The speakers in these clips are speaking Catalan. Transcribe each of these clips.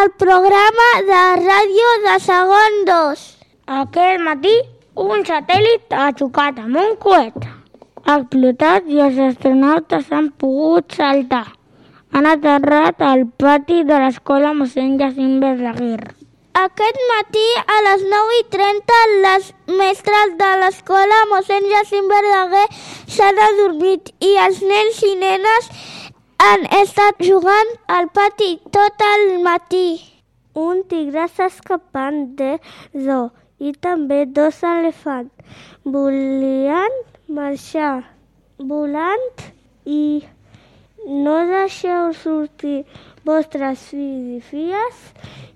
al programa de ràdio de segon 2. Aquest matí, un satèl·lit ha xocat amb un coet. Ha explotat i els astronautes han pogut saltar. Han aterrat al pati de l'escola mossèn Jacint Verdaguer. Aquest matí a les 9 i 30 les mestres de l'escola mossèn Jacint Verdaguer s'han adormit i els nens i nenes han estat jugant al pati tot el matí. Un tigre s'ha escapat de zoo i també dos elefants. Volien marxar volant i no deixeu sortir vostres fills i filles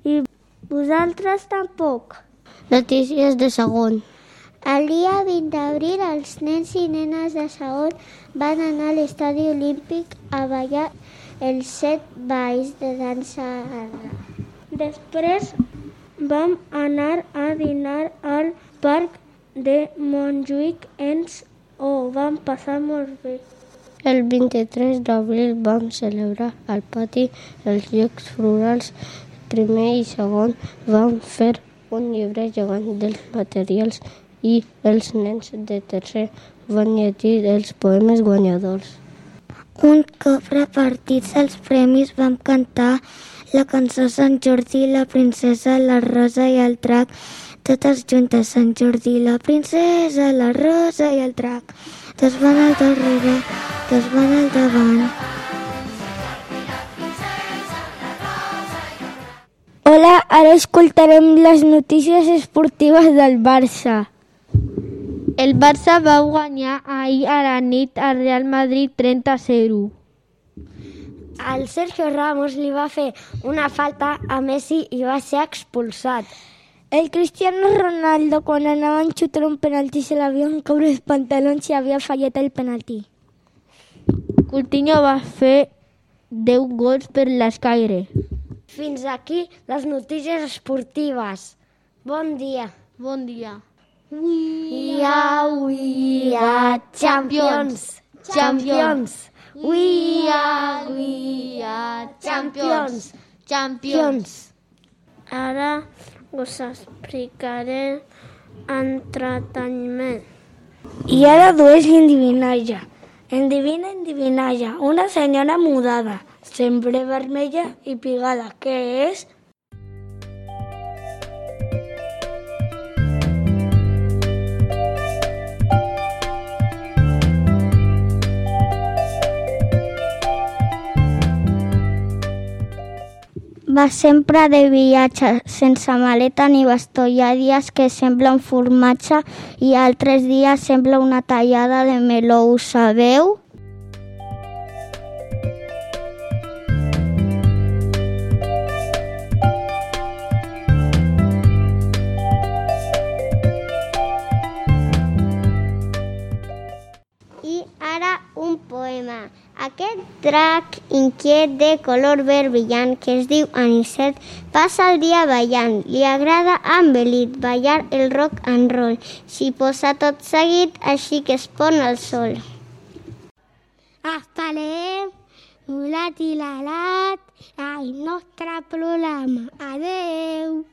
i vosaltres tampoc. Notícies de segon. El dia 20 d'abril, els nens i nenes de segon van anar a l'estadi olímpic a ballar els set balls de dansa arra. Després vam anar a dinar al parc de Montjuïc ens ho vam passar molt bé. El 23 d'abril vam celebrar al pati els Jocs Florals primer i segon. Vam fer un llibre gegant dels materials i els nens de tercer van llegir els poemes guanyadors. Un cop repartits els premis vam cantar la cançó Sant Jordi, la princesa, la rosa i el drac, totes juntes, Sant Jordi, la princesa, la rosa i el drac. Tots van al darrere, tots van al davant. Hola, ara escoltarem les notícies esportives del Barça. El Barça va guanyar ahir a la nit al Real Madrid 30-0. El Sergio Ramos li va fer una falta a Messi i va ser expulsat. El Cristiano Ronaldo, quan anava a xutar un penalti, se l'havien caure els pantalons i havia fallat el penalti. Coutinho va fer 10 gols per l'Escaire. Fins aquí les notícies esportives. Bon dia. Bon dia. We are, we are champions. Champions. We are, we are champions. Champions. Ara us explicaré entreteniment. I ara dues endivinalla. Endivina, endivinalla. Una senyora mudada, sempre vermella i pigada. Què és? Va sempre de viatge, sense maleta ni bastó. Hi ha dies que sembla un formatge i altres dies sembla una tallada de meló. Ho sabeu? Aquest drac inquiet de color verd brillant que es diu Anicet passa el dia ballant. Li agrada a Embelit ballar el rock and roll. S'hi posa tot seguit, així que es pon el sol. Esperem volat i l'alat al nostre programa. Adeu!